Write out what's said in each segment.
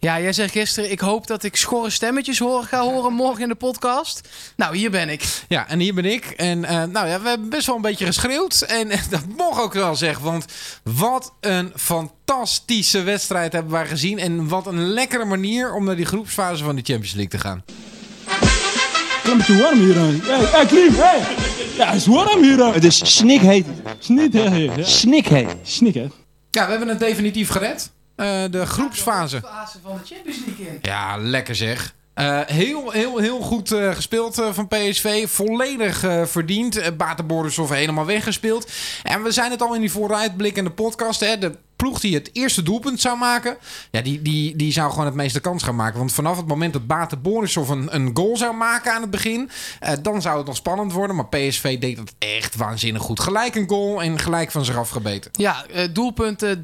Ja, jij zei gisteren, ik hoop dat ik schorre stemmetjes hoor, ga horen morgen in de podcast. Nou, hier ben ik. Ja, en hier ben ik. En uh, nou ja, we hebben best wel een beetje geschreeuwd. En, en dat mocht ook wel zeggen, want wat een fantastische wedstrijd hebben wij gezien. En wat een lekkere manier om naar die groepsfase van de Champions League te gaan. Het is een beetje warm hier. Hey, hey Klim, hey. Ja, het is warm hier. Het is snikheet. Snikheet. Snikheet. Snikheet. Ja, we hebben het definitief gered. Uh, de groepsfase. fase van de Champions League. Ja, lekker zeg. Uh, heel, heel, heel goed uh, gespeeld uh, van PSV. Volledig verdiend. Uh, Batenborders helemaal weggespeeld. En we zijn het al in die vooruitblik in de podcast. Hè, de ploeg die het eerste doelpunt zou maken... Ja, die, die, die zou gewoon het meeste kans gaan maken. Want vanaf het moment dat Batenborders een, een goal zou maken aan het begin... dan zou het nog spannend worden. Maar PSV deed het echt waanzinnig goed. Gelijk een goal en gelijk van zich afgebeten. Ja, doelpunten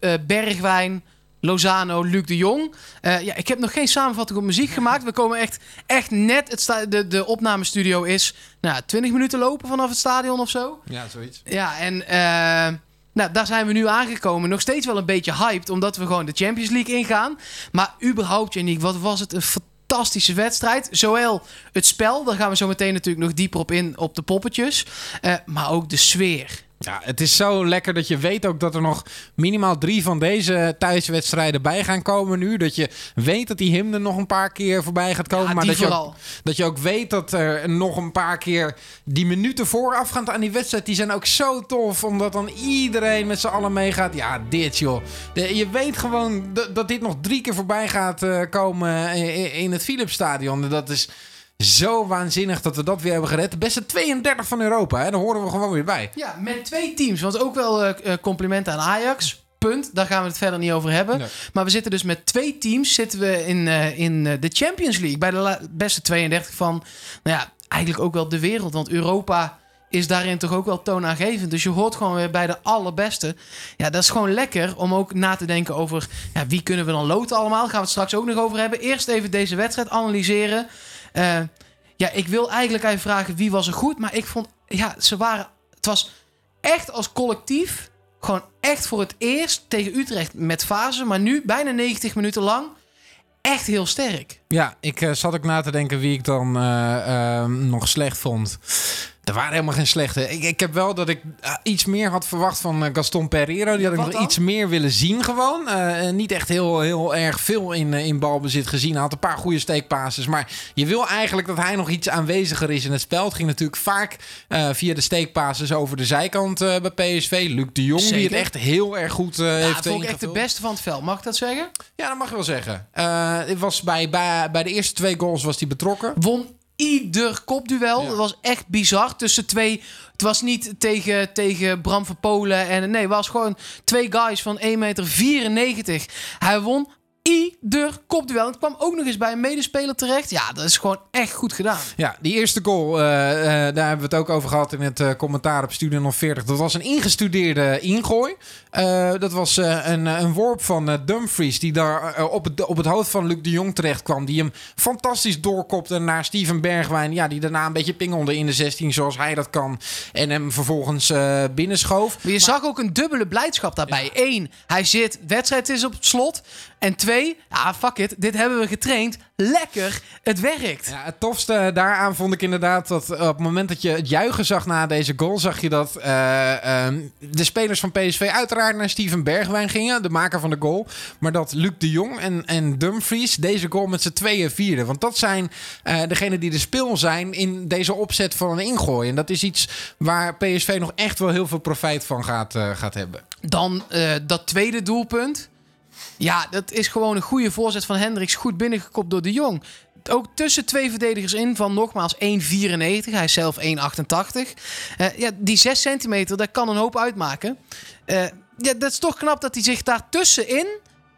3-0. Bergwijn... Lozano, Luc de Jong. Uh, ja, ik heb nog geen samenvatting op muziek gemaakt. We komen echt, echt net. Het de, de opnamestudio is nou, 20 minuten lopen vanaf het stadion of zo. Ja, zoiets. Ja, en uh, nou, daar zijn we nu aangekomen. Nog steeds wel een beetje hyped, omdat we gewoon de Champions League ingaan. Maar überhaupt, Janiek, wat was het een fantastische wedstrijd. Zowel het spel, daar gaan we zo meteen natuurlijk nog dieper op in, op de poppetjes. Uh, maar ook de sfeer. Ja, het is zo lekker dat je weet ook dat er nog minimaal drie van deze thuiswedstrijden bij gaan komen nu. Dat je weet dat die hymne nog een paar keer voorbij gaat komen. Ja, maar dat je, ook, dat je ook weet dat er nog een paar keer die minuten voorafgaand aan die wedstrijd, die zijn ook zo tof. Omdat dan iedereen met z'n allen meegaat. Ja, dit joh. De, je weet gewoon dat, dat, dit nog drie keer voorbij gaat uh, komen in, in het Philipsstadion. Dat is zo waanzinnig dat we dat weer hebben gered. De beste 32 van Europa, hè? daar horen we gewoon weer bij. Ja, met twee teams. Want ook wel uh, complimenten aan Ajax. Punt. Daar gaan we het verder niet over hebben. Nee. Maar we zitten dus met twee teams zitten we in, uh, in de Champions League. Bij de beste 32 van, nou ja, eigenlijk ook wel de wereld. Want Europa is daarin toch ook wel toonaangevend. Dus je hoort gewoon weer bij de allerbeste. Ja, dat is gewoon lekker om ook na te denken over... Ja, wie kunnen we dan loten allemaal? Daar gaan we het straks ook nog over hebben. Eerst even deze wedstrijd analyseren. Uh, ja, ik wil eigenlijk even vragen wie was er goed. Maar ik vond, ja, ze waren. Het was echt als collectief. Gewoon echt voor het eerst tegen Utrecht met fase. Maar nu bijna 90 minuten lang. Echt heel sterk. Ja, ik uh, zat ook na te denken wie ik dan uh, nog slecht vond. Er waren helemaal geen slechte. Ik, ik heb wel dat ik uh, iets meer had verwacht van Gaston Pereiro. Die had ik nog dan? iets meer willen zien gewoon. Uh, niet echt heel, heel erg veel in, in balbezit gezien. Hij had een paar goede steekpases. Maar je wil eigenlijk dat hij nog iets aanweziger is in het spel. Het ging natuurlijk vaak via de steekpases over de zijkant bij PSV. Luc de Jong, Zeker. die het echt heel erg goed ja, heeft vond ik echt de beste van het veld. Mag ik dat zeggen? Ja, dat mag je wel zeggen. het was bij, bij, bij de eerste twee goals was hij betrokken. Won ieder kopduel. Ja. Dat was echt bizar. Tussen twee. Het was niet tegen, tegen Bram van Polen. En nee, het was gewoon twee guys van 1,94 meter. Hij won ieder kopduel. Het kwam ook nog eens bij een medespeler terecht. Ja, dat is gewoon echt goed gedaan. Ja, die eerste goal, uh, uh, daar hebben we het ook over gehad in het uh, commentaar op Studio 40. Dat was een ingestudeerde ingooi. dat was een, een worp van Dumfries, die daar op, het, op het hoofd van Luc de Jong terecht kwam. Die hem fantastisch doorkopte naar Steven Bergwijn. Ja, die daarna een beetje pingelde in de 16 zoals hij dat kan. En hem vervolgens binnenschoof. Maar je maar, zag ook een dubbele blijdschap daarbij. Ja. Eén, hij zit, wedstrijd is op het slot. En twee, ja, fuck it, dit hebben we getraind. Lekker, het werkt. Ja, het tofste daaraan vond ik inderdaad dat op het moment dat je het juichen zag na deze goal, zag je dat uh, uh, de spelers van PSV uiteraard naar Steven Bergwijn gingen, de maker van de goal. Maar dat Luc de Jong en, en Dumfries deze goal met z'n tweeën vierden. Want dat zijn uh, degenen die de speel zijn in deze opzet van een ingooi. En dat is iets waar PSV nog echt wel heel veel profijt van gaat, gaat hebben. Dan dat tweede doelpunt. Ja, dat is gewoon een goede voorzet van Hendricks. Goed binnengekopt door de Jong. Ook tussen twee verdedigers in van nogmaals 1,94. Hij is zelf 1,88. Uh, ja, die 6 centimeter, dat kan een hoop uitmaken. Uh, ja, dat is toch knap dat hij zich daar tussenin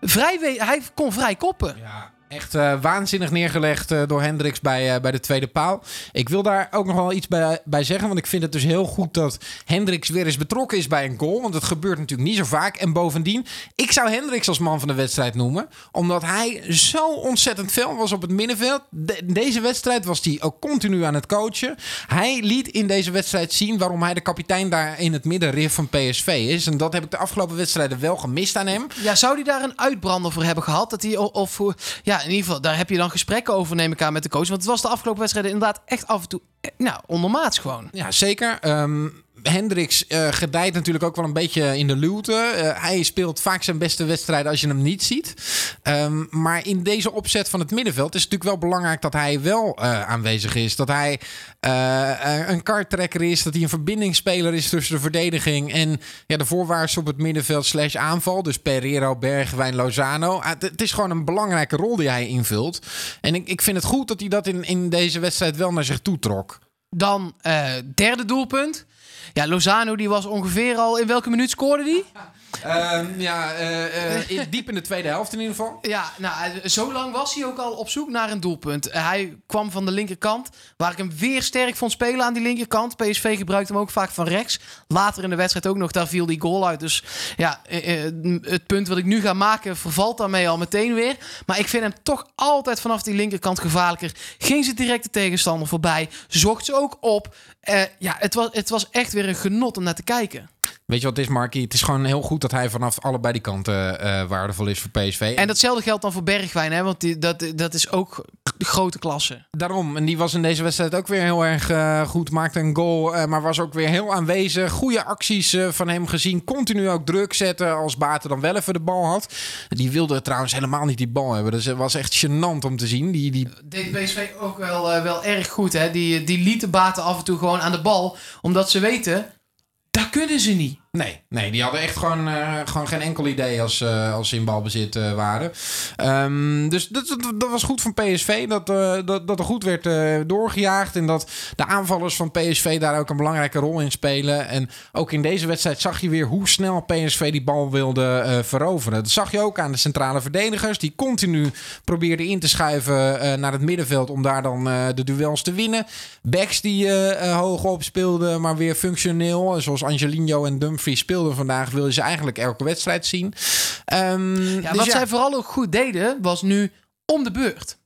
vrij... Hij kon vrij koppen. Ja. Echt uh, waanzinnig neergelegd uh, door Hendricks bij, uh, bij de tweede paal. Ik wil daar ook nog wel iets bij, bij zeggen. Want ik vind het dus heel goed dat Hendricks weer eens betrokken is bij een goal. Want dat gebeurt natuurlijk niet zo vaak. En bovendien, ik zou Hendricks als man van de wedstrijd noemen. Omdat hij zo ontzettend fel was op het middenveld. De, deze wedstrijd was hij ook continu aan het coachen. Hij liet in deze wedstrijd zien waarom hij de kapitein daar in het middenrif van PSV is. En dat heb ik de afgelopen wedstrijden wel gemist aan hem. Ja, zou hij daar een uitbrander voor hebben gehad? Dat hij of ja, in ieder geval, daar heb je dan gesprekken over, neem ik aan, met de coach. Want het was de afgelopen wedstrijden inderdaad echt af en toe, eh, nou, ondermaats gewoon. Ja, zeker. Um, Hendricks uh, gedijt natuurlijk ook wel een beetje in de luwte. Uh, hij speelt vaak zijn beste wedstrijden als je hem niet ziet. Um, maar in deze opzet van het middenveld is het natuurlijk wel belangrijk dat hij wel uh, aanwezig is. Dat hij een karttrekker is. Dat hij een verbindingsspeler is tussen de verdediging en ja, de voorwaarts op het middenveld slash aanval. Dus Pereiro, Bergwijn, Lozano. het is gewoon een belangrijke rol die hij invult. En ik, ik vind het goed dat hij dat in, in deze wedstrijd wel naar zich toe trok. Dan derde doelpunt. Ja, Lozano die was ongeveer al... In welke minuut scoorde die? Um, ja, uh, uh, diep in de tweede helft in ieder geval. Ja, nou, zo lang was hij ook al op zoek naar een doelpunt. hij kwam van de linkerkant, waar ik hem weer sterk vond spelen aan die linkerkant. PSV gebruikte hem ook vaak van rechts. Later in de wedstrijd ook nog, daar viel die goal uit. Dus ja, het punt wat ik nu ga maken vervalt daarmee al meteen weer. Maar ik vind hem toch altijd vanaf die linkerkant gevaarlijker. Ging ze direct de tegenstander voorbij, zocht ze ook op. ja, het was, het was echt weer een genot om naar te kijken. Weet je wat het is, Markie? Het is gewoon heel goed dat hij vanaf allebei die kanten uh, waardevol is voor PSV. En datzelfde geldt dan voor Bergwijn, hè? Want die, dat, dat is ook de grote klasse. Daarom. En die was in deze wedstrijd ook weer heel erg uh, goed. Maakte een goal, uh, maar was ook weer heel aanwezig. Goede acties van hem gezien. Continu ook druk zetten als Baten dan wel even de bal had. Die wilde trouwens helemaal niet die bal hebben. Dus het was echt gênant om te zien. Die, die... Deed PSV ook wel, wel erg goed, hè? Die, die lieten Baten af en toe gewoon aan de bal. Omdat ze weten, daar kunnen ze niet. Nee, nee, die hadden echt gewoon, uh, gewoon geen enkel idee als, uh, als ze in balbezit uh, waren. Um, dus dat, dat, dat, was goed van PSV. Dat, dat, dat er goed werd doorgejaagd. En dat de aanvallers van PSV daar ook een belangrijke rol in spelen. En ook in deze wedstrijd zag je weer hoe snel PSV die bal wilde veroveren. Dat zag je ook aan de centrale verdedigers. Die continu probeerden in te schuiven naar het middenveld. Om daar dan de duels te winnen. Backs die hoog op speelden, maar weer functioneel. Zoals Angelino en Dumfries Dumfries speelde vandaag, willen ze eigenlijk elke wedstrijd zien. Um, ja, dus wat zij vooral ook goed deden, was nu om de beurt.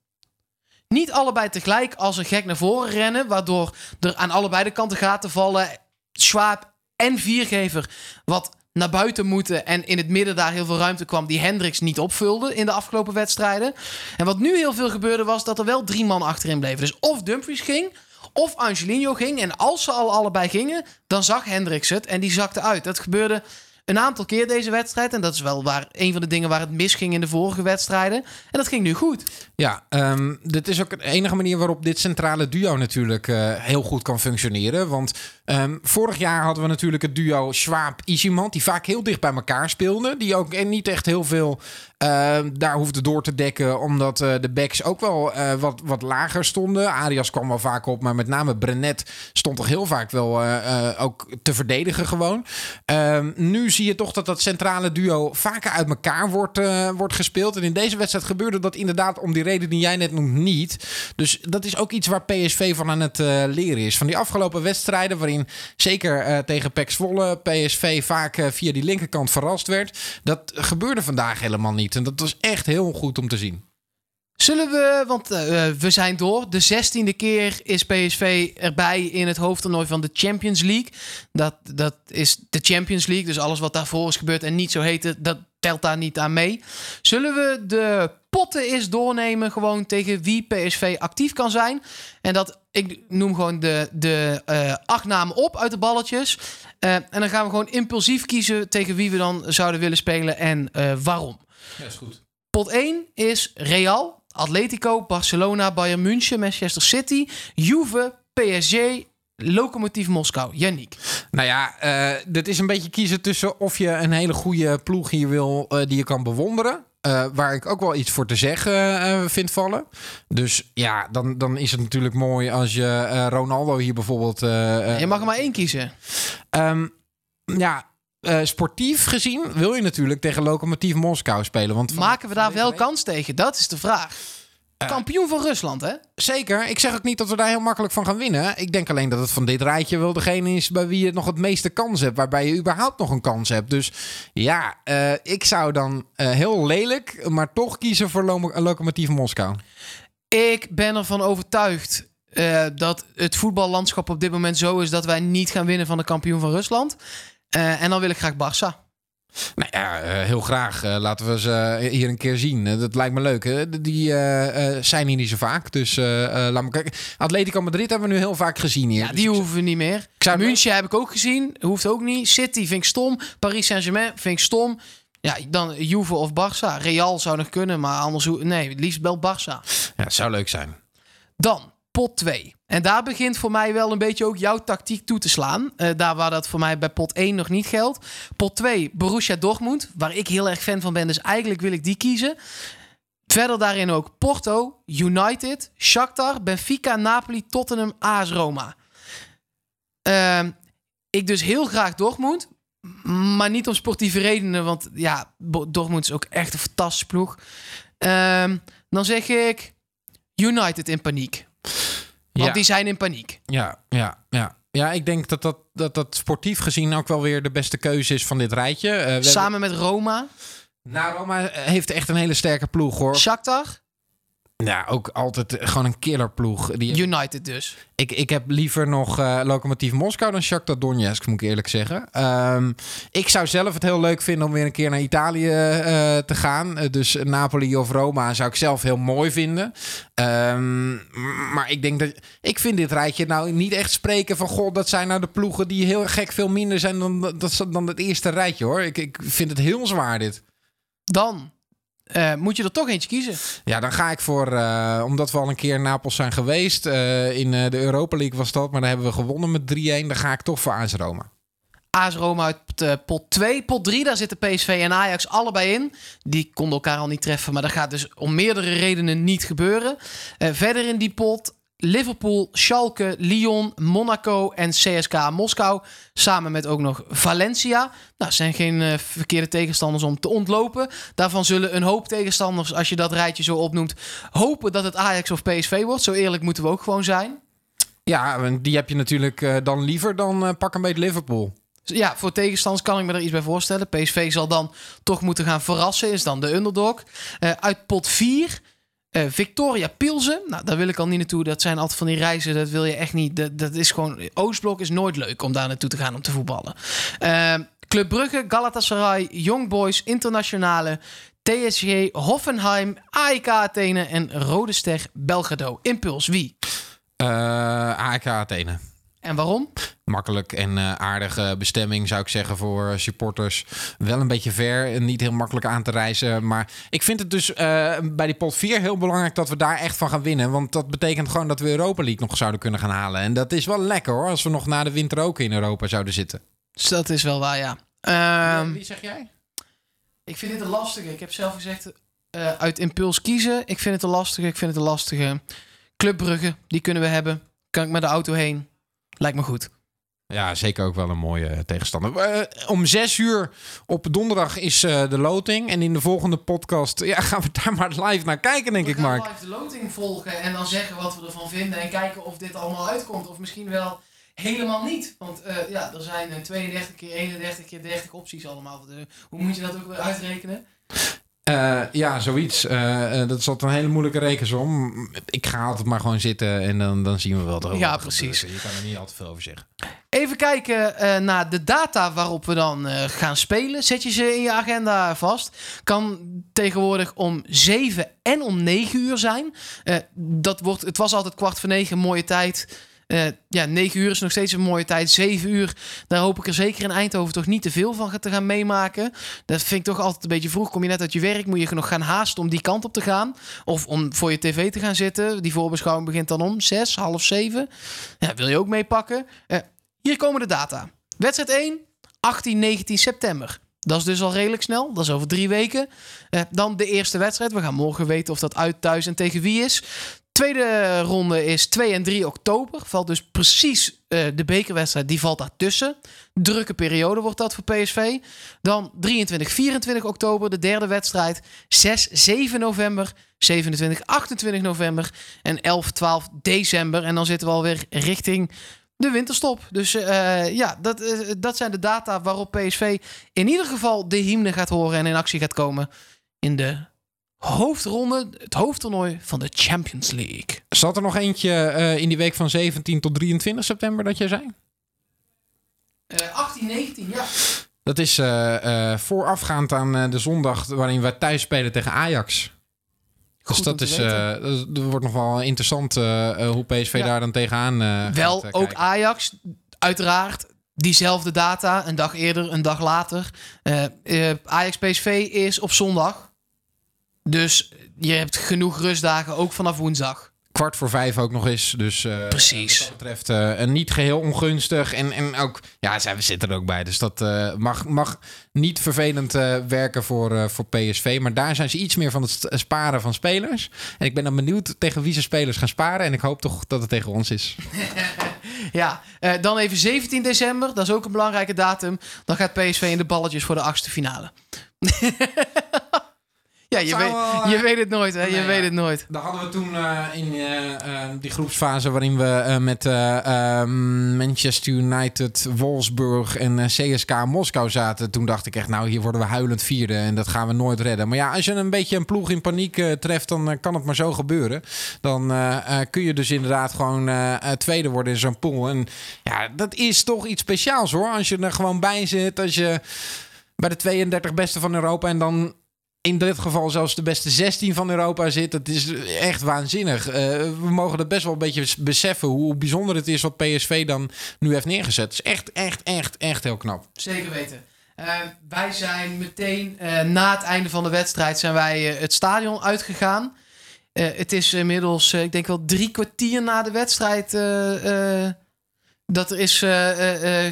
Niet allebei tegelijk als een gek naar voren rennen, waardoor er aan allebei de kanten gaten vallen. Schwab en Viergever, wat naar buiten moeten en in het midden daar heel veel ruimte kwam die Hendricks niet opvulde in de afgelopen wedstrijden. En wat nu heel veel gebeurde was dat er wel drie man achterin bleven. Dus of Dumfries ging, of Angelino ging. En als ze al allebei gingen, dan zag Hendricks het en die zakte uit. Dat gebeurde een aantal keer deze wedstrijd. En dat is wel waar, een van de dingen waar het misging in de vorige wedstrijden. En dat ging nu goed. Ja, um, dit is ook de enige manier waarop dit centrale duo natuurlijk uh, heel goed kan functioneren. Want um, vorig jaar hadden we natuurlijk het duo Schwab-Isimant, die vaak heel dicht bij elkaar speelden. Die ook niet echt heel veel uh, daar hoefde door te dekken, omdat uh, de backs ook wel uh, wat, wat lager stonden. Arias kwam wel vaak op, maar met name Brenet stond toch heel vaak wel ook te verdedigen gewoon. Ehm, nu zie je toch dat dat centrale duo vaker uit elkaar wordt, wordt gespeeld. En in deze wedstrijd gebeurde dat inderdaad om die reden die jij net noemt niet. Dus dat is ook iets waar PSV van aan het leren is. Van die afgelopen wedstrijden, waarin zeker tegen PEC Zwolle PSV vaak via die linkerkant verrast werd. Dat gebeurde vandaag helemaal niet. En dat was echt heel goed om te zien. Zullen we, want uh, we zijn door. De zestiende keer is PSV erbij in het hoofdtoernooi van de Champions League. Dat, dat is de Champions League, dus alles wat daarvoor is gebeurd en niet zo heette, dat telt daar niet aan mee. Zullen we de potten eens doornemen, gewoon tegen wie PSV actief kan zijn? En dat, ik noem gewoon de, de uh, acht namen op uit de balletjes. Uh, en dan gaan we gewoon impulsief kiezen tegen wie we dan zouden willen spelen en waarom. Ja, is goed. Pot 1 is Real, Atletico, Barcelona, Bayern München, Manchester City, Juve, PSG, Lokomotief Moskou. Yannick. Nou ja, uh, dit is een beetje kiezen tussen of je een hele goede ploeg hier wil uh, die je kan bewonderen. Uh, waar ik ook wel iets voor te zeggen vind vallen. Dus ja, dan, dan is het natuurlijk mooi als je Ronaldo hier bijvoorbeeld. je mag er maar één kiezen. Um, ja, eh, sportief gezien wil je natuurlijk tegen Lokomotief Moskou spelen. Want Maken we daar wel kans tegen? Dat is de vraag. Kampioen van Rusland, hè? Zeker. Ik zeg ook niet dat we daar heel makkelijk van gaan winnen. Ik denk alleen dat het van dit rijtje wel degene is bij wie je nog het meeste kans hebt. Waarbij je überhaupt nog een kans hebt. Dus ja, eh, ik zou dan eh, heel lelijk, maar toch kiezen voor Lo Lokomotief Moskou. Ik ben ervan overtuigd eh, dat het voetballandschap op dit moment zo is dat wij niet gaan winnen van de kampioen van Rusland. Eh, en dan wil ik graag Barça. Nou ja, eh, heel graag. Eh, laten we ze eh, hier een keer zien. Dat lijkt me leuk. Die zijn hier niet zo vaak. Dus laat me kijken. Atletico Madrid hebben we nu heel vaak gezien hier. Ja, die hoeven we niet meer. zou- München heb ik ook gezien. Hoeft ook niet. City vind ik stom. Paris Saint-Germain vind ik stom. Ja, dan Juve of Barça. Real zou nog kunnen, maar anders... hoe- Nee, het liefst wel Barça. Ja, het zou leuk zijn. Dan pot 2. En daar begint voor mij wel een beetje ook jouw tactiek toe te slaan. Eh, daar waar dat voor mij bij pot 1 nog niet geldt. Pot 2, Borussia Dortmund. Waar ik heel erg fan van ben, dus eigenlijk wil ik die kiezen. Verder daarin ook Porto, United, Shakhtar, Benfica, Napoli, Tottenham, AS Roma. Ehm, ik dus heel graag Dortmund. Maar niet om sportieve redenen, want ja, Dortmund is ook echt een fantastische ploeg. Ehm, dan zeg ik United in paniek. Want Ja. die zijn in paniek. Ja, ja, ja. Ja, ik denk dat dat, dat dat sportief gezien ook wel weer de beste keuze is van dit rijtje. Eh, hebben- Samen met Roma, Nou, Roma heeft echt een hele sterke ploeg, hoor. Shakhtar, Ja, ook altijd eh, gewoon een killerploeg. Die, United dus. ik, ik heb liever nog eh Lokomotief Moskou dan Shakhtar Donetsk, moet ik eerlijk zeggen. Ehm, ik zou zelf het heel leuk vinden om weer een keer naar Italië eh, te gaan. Dus Napoli of Roma zou ik zelf heel mooi vinden. Ehm, maar ik denk dat... Ik vind dit rijtje nou niet echt spreken van... Goh, dat zijn nou de ploegen die heel gek veel minder zijn dan, dat, dan het eerste rijtje, hoor. Ik, ik vind het heel zwaar, dit. Dan eh, moet je er toch eentje kiezen. Ja, dan ga ik voor, eh, omdat we al een keer in Napels zijn geweest. eh, in de Europa League was dat, maar daar hebben we gewonnen met 3-1. Dan ga ik toch voor AS Roma. AS Roma uit pot 2. Pot 3, daar zitten PSV en Ajax allebei in. Die konden elkaar al niet treffen, maar dat gaat dus om meerdere redenen niet gebeuren. Verder in die pot Liverpool, Schalke, Lyon, Monaco en CSKA Moskou. Samen met ook nog Valencia. Nou, zijn geen eh, verkeerde tegenstanders om te ontlopen. Daarvan zullen een hoop tegenstanders, als je dat rijtje zo opnoemt, hopen dat het Ajax of PSV wordt. Zo eerlijk moeten we ook gewoon zijn. Ja, die heb je natuurlijk eh, dan liever dan eh, pak een beetje Liverpool. Ja, voor tegenstanders kan ik me er iets bij voorstellen. PSV zal dan toch moeten gaan verrassen, is dan de underdog. Uit pot 4, eh, Victoria Pilsen. Nou, daar wil ik al niet naartoe. Dat zijn altijd van die reizen, dat wil je echt niet. Dat, dat is gewoon, Oostblok is nooit leuk om daar naartoe te gaan om te voetballen. Eh, Club Brugge, Galatasaray, Young Boys, Internationale, TSG, Hoffenheim, AEK Athene en Rode Ster Belgrado. Impuls, wie? Eh AEK Athene. En waarom? Makkelijk en eh, aardige bestemming zou ik zeggen voor supporters. Wel een beetje ver en niet heel makkelijk aan te reizen. Maar ik vind het dus eh, bij die pot 4 heel belangrijk dat we daar echt van gaan winnen. Want dat betekent gewoon dat we Europa League nog zouden kunnen gaan halen. En dat is wel lekker hoor, als we nog na de winter ook in Europa zouden zitten. Dus dat is wel waar, ja. Ehm, Wie zeg jij? Ik vind dit een lastige. Ik heb zelf gezegd eh, uit impuls kiezen. Ik vind het een lastige. Ik vind het een lastige. Club Brugge, die kunnen we hebben. Kan ik met de auto heen. Lijkt me goed. Ja, zeker ook wel een mooie tegenstander. Eh, om zes uur op donderdag is eh, de loting. En in de volgende podcast ja, gaan we daar maar live naar kijken, denk ik, Mark. live de loting volgen en dan zeggen wat we ervan vinden. En kijken of dit allemaal uitkomt. Of misschien wel helemaal niet. Want eh, ja, er zijn eh, 32 keer 31 keer 30 opties allemaal. Hoe moet je dat ook weer uitrekenen? Eh, ja, zoiets. Eh, eh, dat is altijd een hele moeilijke rekensom. Ik ga altijd maar gewoon zitten en dan, dan zien we wel erover. Ja, precies. Je kan er niet altijd veel over zeggen. Even kijken naar de data waarop we dan gaan spelen. Zet je ze in je agenda vast. Kan tegenwoordig om 7 en om 9 uur zijn. Dat wordt, het was altijd kwart voor 9, mooie tijd. Eh, ja, 9 uur is nog steeds een mooie tijd. 7 uur, daar hoop ik er zeker in Eindhoven toch niet te veel van te gaan meemaken. Dat vind ik toch altijd een beetje vroeg. Kom je net uit je werk, moet je nog gaan haasten om die kant op te gaan. Of om voor je tv te gaan zitten. Die voorbeschouwing begint dan om 6, half 7. Ja, wil je ook meepakken? Eh, hier komen de data. Wedstrijd 1, 18, 19 september. Dat is dus al redelijk snel. Dat is over drie weken. Eh, dan de eerste wedstrijd. We gaan morgen weten of dat uit, thuis en tegen wie is. Tweede ronde is 2 en 3 oktober. Valt dus precies uh, de bekerwedstrijd, die valt daartussen. Drukke periode wordt dat voor PSV. Dan 23, 24 oktober, de derde wedstrijd. 6, 7 november, 27, 28 november en 11, 12 december. En dan zitten we alweer richting de winterstop. Dus uh, ja, dat, uh, dat zijn de data waarop PSV in ieder geval de hymne gaat horen en in actie gaat komen in de hoofdronde, het hoofdtoernooi van de Champions League. Zat er nog eentje uh, in die week van 17 tot 23 september dat jij zei? 18, 19, ja. Dat is voorafgaand aan de zondag waarin wij thuis spelen tegen Ajax. Dus dat, is, uh, dat wordt nog wel interessant uh, hoe PSV ja. daar dan tegenaan uh, Wel, gaat, ook Ajax, uiteraard. Diezelfde data, een dag eerder, een dag later. Ajax-PSV is op zondag. Dus je hebt genoeg rustdagen, ook vanaf woensdag kwart voor vijf ook nog eens. Dus uh, Precies. Wat dat betreft uh, niet geheel ongunstig. En, en ook, ja, zij zitten er ook bij. Dus dat uh, mag, mag niet vervelend werken voor, voor PSV. Maar daar zijn ze iets meer van het sparen van spelers. En ik ben dan benieuwd tegen wie ze spelers gaan sparen. En ik hoop toch dat het tegen ons is. ja, dan even 17 december. Dat is ook een belangrijke datum. Dan gaat PSV in de balletjes voor de achtste finale. Ja, je, weet, wel, je weet het nooit, hè? Je weet het nooit. Daar hadden we toen uh, in uh, die groepsfase waarin we uh, met Manchester United, Wolfsburg en CSK Moskou zaten. Toen dacht ik echt, nou, hier worden we huilend vierde en dat gaan we nooit redden. Maar ja, als je een beetje een ploeg in paniek treft, dan kan het maar zo gebeuren. Dan kun je dus inderdaad gewoon tweede worden in zo'n pool. En ja, dat is toch iets speciaals hoor. Als je er gewoon bij zit, als je bij de 32 beste van Europa en dan in dit geval zelfs de beste 16 van Europa zit. Dat is echt waanzinnig. Uh, we mogen dat best wel een beetje beseffen hoe bijzonder het is wat PSV dan nu heeft neergezet. Het is echt, echt, echt, echt heel knap. Zeker weten. Uh, wij zijn meteen uh, na het einde van de wedstrijd zijn wij het stadion uitgegaan. het is inmiddels, ik denk wel drie kwartier na de wedstrijd dat er is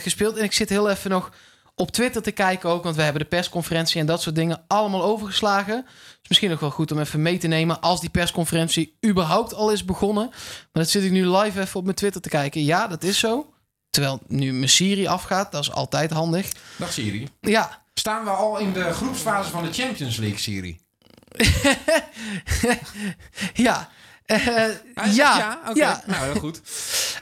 gespeeld. En ik zit heel even nog op Twitter te kijken ook. Want we hebben de persconferentie en dat soort dingen allemaal overgeslagen. Dus misschien nog wel goed om even mee te nemen als die persconferentie überhaupt al is begonnen. Maar dat zit ik nu live even op mijn Twitter te kijken. Ja, dat is zo. Terwijl nu mijn Siri afgaat, dat is altijd handig. Dag Siri. Ja. Staan we al in de groepsfase van de Champions League, Siri? ja. Uh, ja, ja, okay. ja. Nou, heel goed.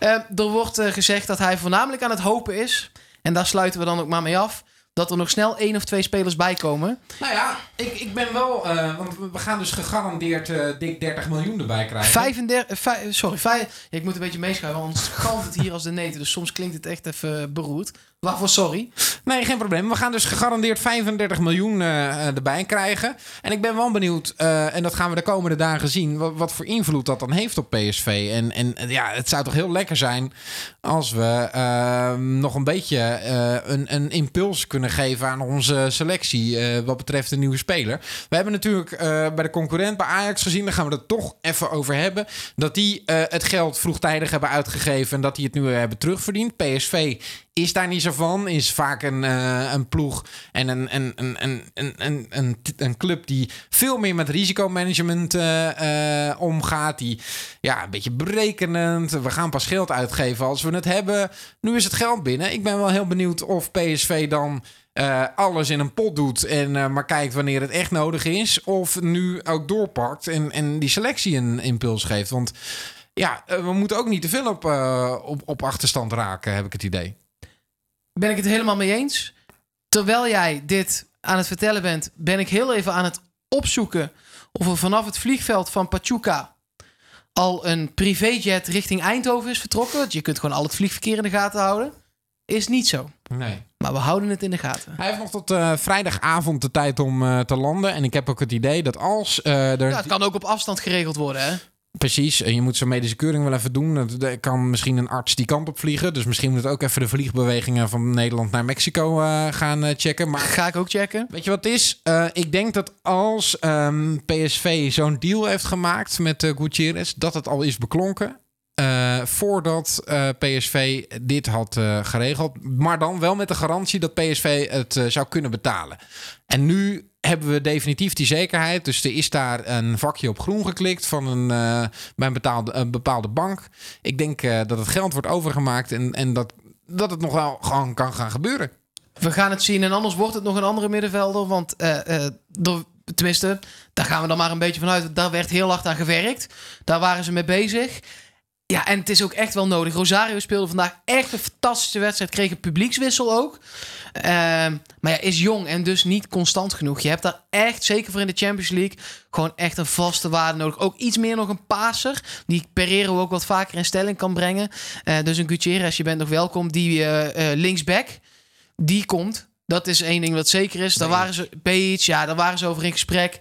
uh, er wordt uh, gezegd dat hij voornamelijk aan het hopen is en daar sluiten we dan ook maar mee af. Dat er nog snel één of twee spelers bij komen. Nou ja, ik, ik ben wel. Uh, want we gaan dus gegarandeerd uh, dik 30 miljoen erbij krijgen. 35. Vijf, sorry, vijf, ja, ik moet een beetje meeschuiven, want anders galmt het hier als de neten. Dus soms klinkt het echt even beroerd. Waarvoor sorry? Nee, geen probleem. We gaan dus gegarandeerd 35 miljoen uh, erbij krijgen. En ik ben wel benieuwd, uh, en dat gaan we de komende dagen zien, wat, voor invloed dat dan heeft op PSV. En, en ja, het zou toch heel lekker zijn als we uh, nog een beetje een, een, impuls kunnen geven aan onze selectie wat betreft de nieuwe speler. We hebben natuurlijk bij de concurrent, bij Ajax gezien, daar gaan we het toch even over hebben, dat die het geld vroegtijdig hebben uitgegeven en dat die het nu hebben terugverdiend. PSV is daar niet zo van. Is vaak een, uh, een ploeg en een, een, een, een, een, club die veel meer met risicomanagement uh, uh, omgaat. Die ja, een beetje berekenend. We gaan pas geld uitgeven als we het hebben. Nu is het geld binnen. Ik ben wel heel benieuwd of PSV dan. Alles in een pot doet en maar kijkt wanneer het echt nodig is. Of nu ook doorpakt en, en die selectie een impuls geeft. Want ja, we moeten ook niet te veel op, op, op achterstand raken, heb ik het idee ben ik het helemaal mee eens. Terwijl jij dit aan het vertellen bent, ben ik heel even aan het opzoeken of er vanaf het vliegveld van Pachuca al een privéjet richting Eindhoven is vertrokken. Want je kunt gewoon al het vliegverkeer in de gaten houden. Is niet zo. Nee. Maar we houden het in de gaten. Hij heeft nog tot uh, vrijdagavond de tijd om uh, te landen. En ik heb ook het idee dat als uh, er... Ja, het kan ook op afstand geregeld worden, hè? Precies, en je moet zo'n medische keuring wel even doen. Er kan misschien een arts die kant op vliegen. Dus misschien moet het ook even de vliegbewegingen van Nederland naar Mexico uh, gaan uh, checken. Maar ga ik ook checken. Weet je wat het is? Uh, ik denk dat als um, ehm, PSV zo'n deal heeft gemaakt met Gutierrez, dat het al is beklonken. voordat PSV dit had geregeld. Maar dan wel met de garantie dat PSV het zou kunnen betalen. En nu hebben we definitief die zekerheid. Dus er is daar een vakje op groen geklikt van een, uh, bij een, betaalde, een bepaalde bank. Ik denk uh, dat het geld wordt overgemaakt en, en dat, dat het nog wel gewoon kan gaan gebeuren. We gaan het zien en anders wordt het nog een andere middenvelder. Want uh, door, tenminste, daar gaan we dan maar een beetje vanuit. Daar werd heel hard aan gewerkt. Daar waren ze mee bezig. Ja, en het is ook echt wel nodig. Rosario speelde vandaag echt een fantastische wedstrijd. Kreeg een publiekswissel ook. Uh, maar ja, is jong en dus niet constant genoeg. Je hebt daar echt, zeker voor in de Champions League, gewoon echt een vaste waarde nodig. Ook iets meer nog een paser, die Pereiro ook wat vaker in stelling kan brengen. Uh, dus een Gutierrez, je bent nog welkom. Die uh, linksback, die komt. Dat is één ding wat zeker is. Daar waren ze, Beach, ja, daar waren ze over in gesprek.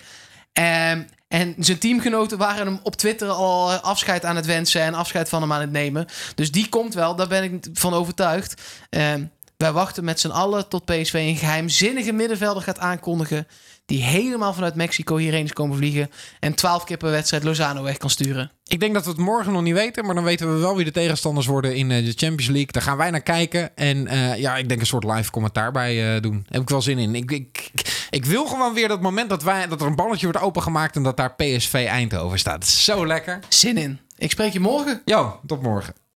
Um, en zijn teamgenoten waren hem op Twitter al afscheid aan het wensen en afscheid van hem aan het nemen. Dus die komt wel, daar ben ik van overtuigd. Uh, wij wachten met z'n allen tot PSV een geheimzinnige middenvelder gaat aankondigen. Die helemaal vanuit Mexico hierheen is komen vliegen. En 12 keer per wedstrijd Lozano weg kan sturen. Ik denk dat we het morgen nog niet weten. Maar dan weten we wel wie de tegenstanders worden in de Champions League. Daar gaan wij naar kijken. En uh, ja, ik denk een soort live commentaar bij uh, doen. Daar heb ik wel zin in. Ik, ik, ik wil gewoon weer dat moment dat, wij, dat er een balletje wordt opengemaakt. En dat daar PSV Eindhoven staat. Zo lekker. Zin in. Ik spreek je morgen. Jo, tot morgen.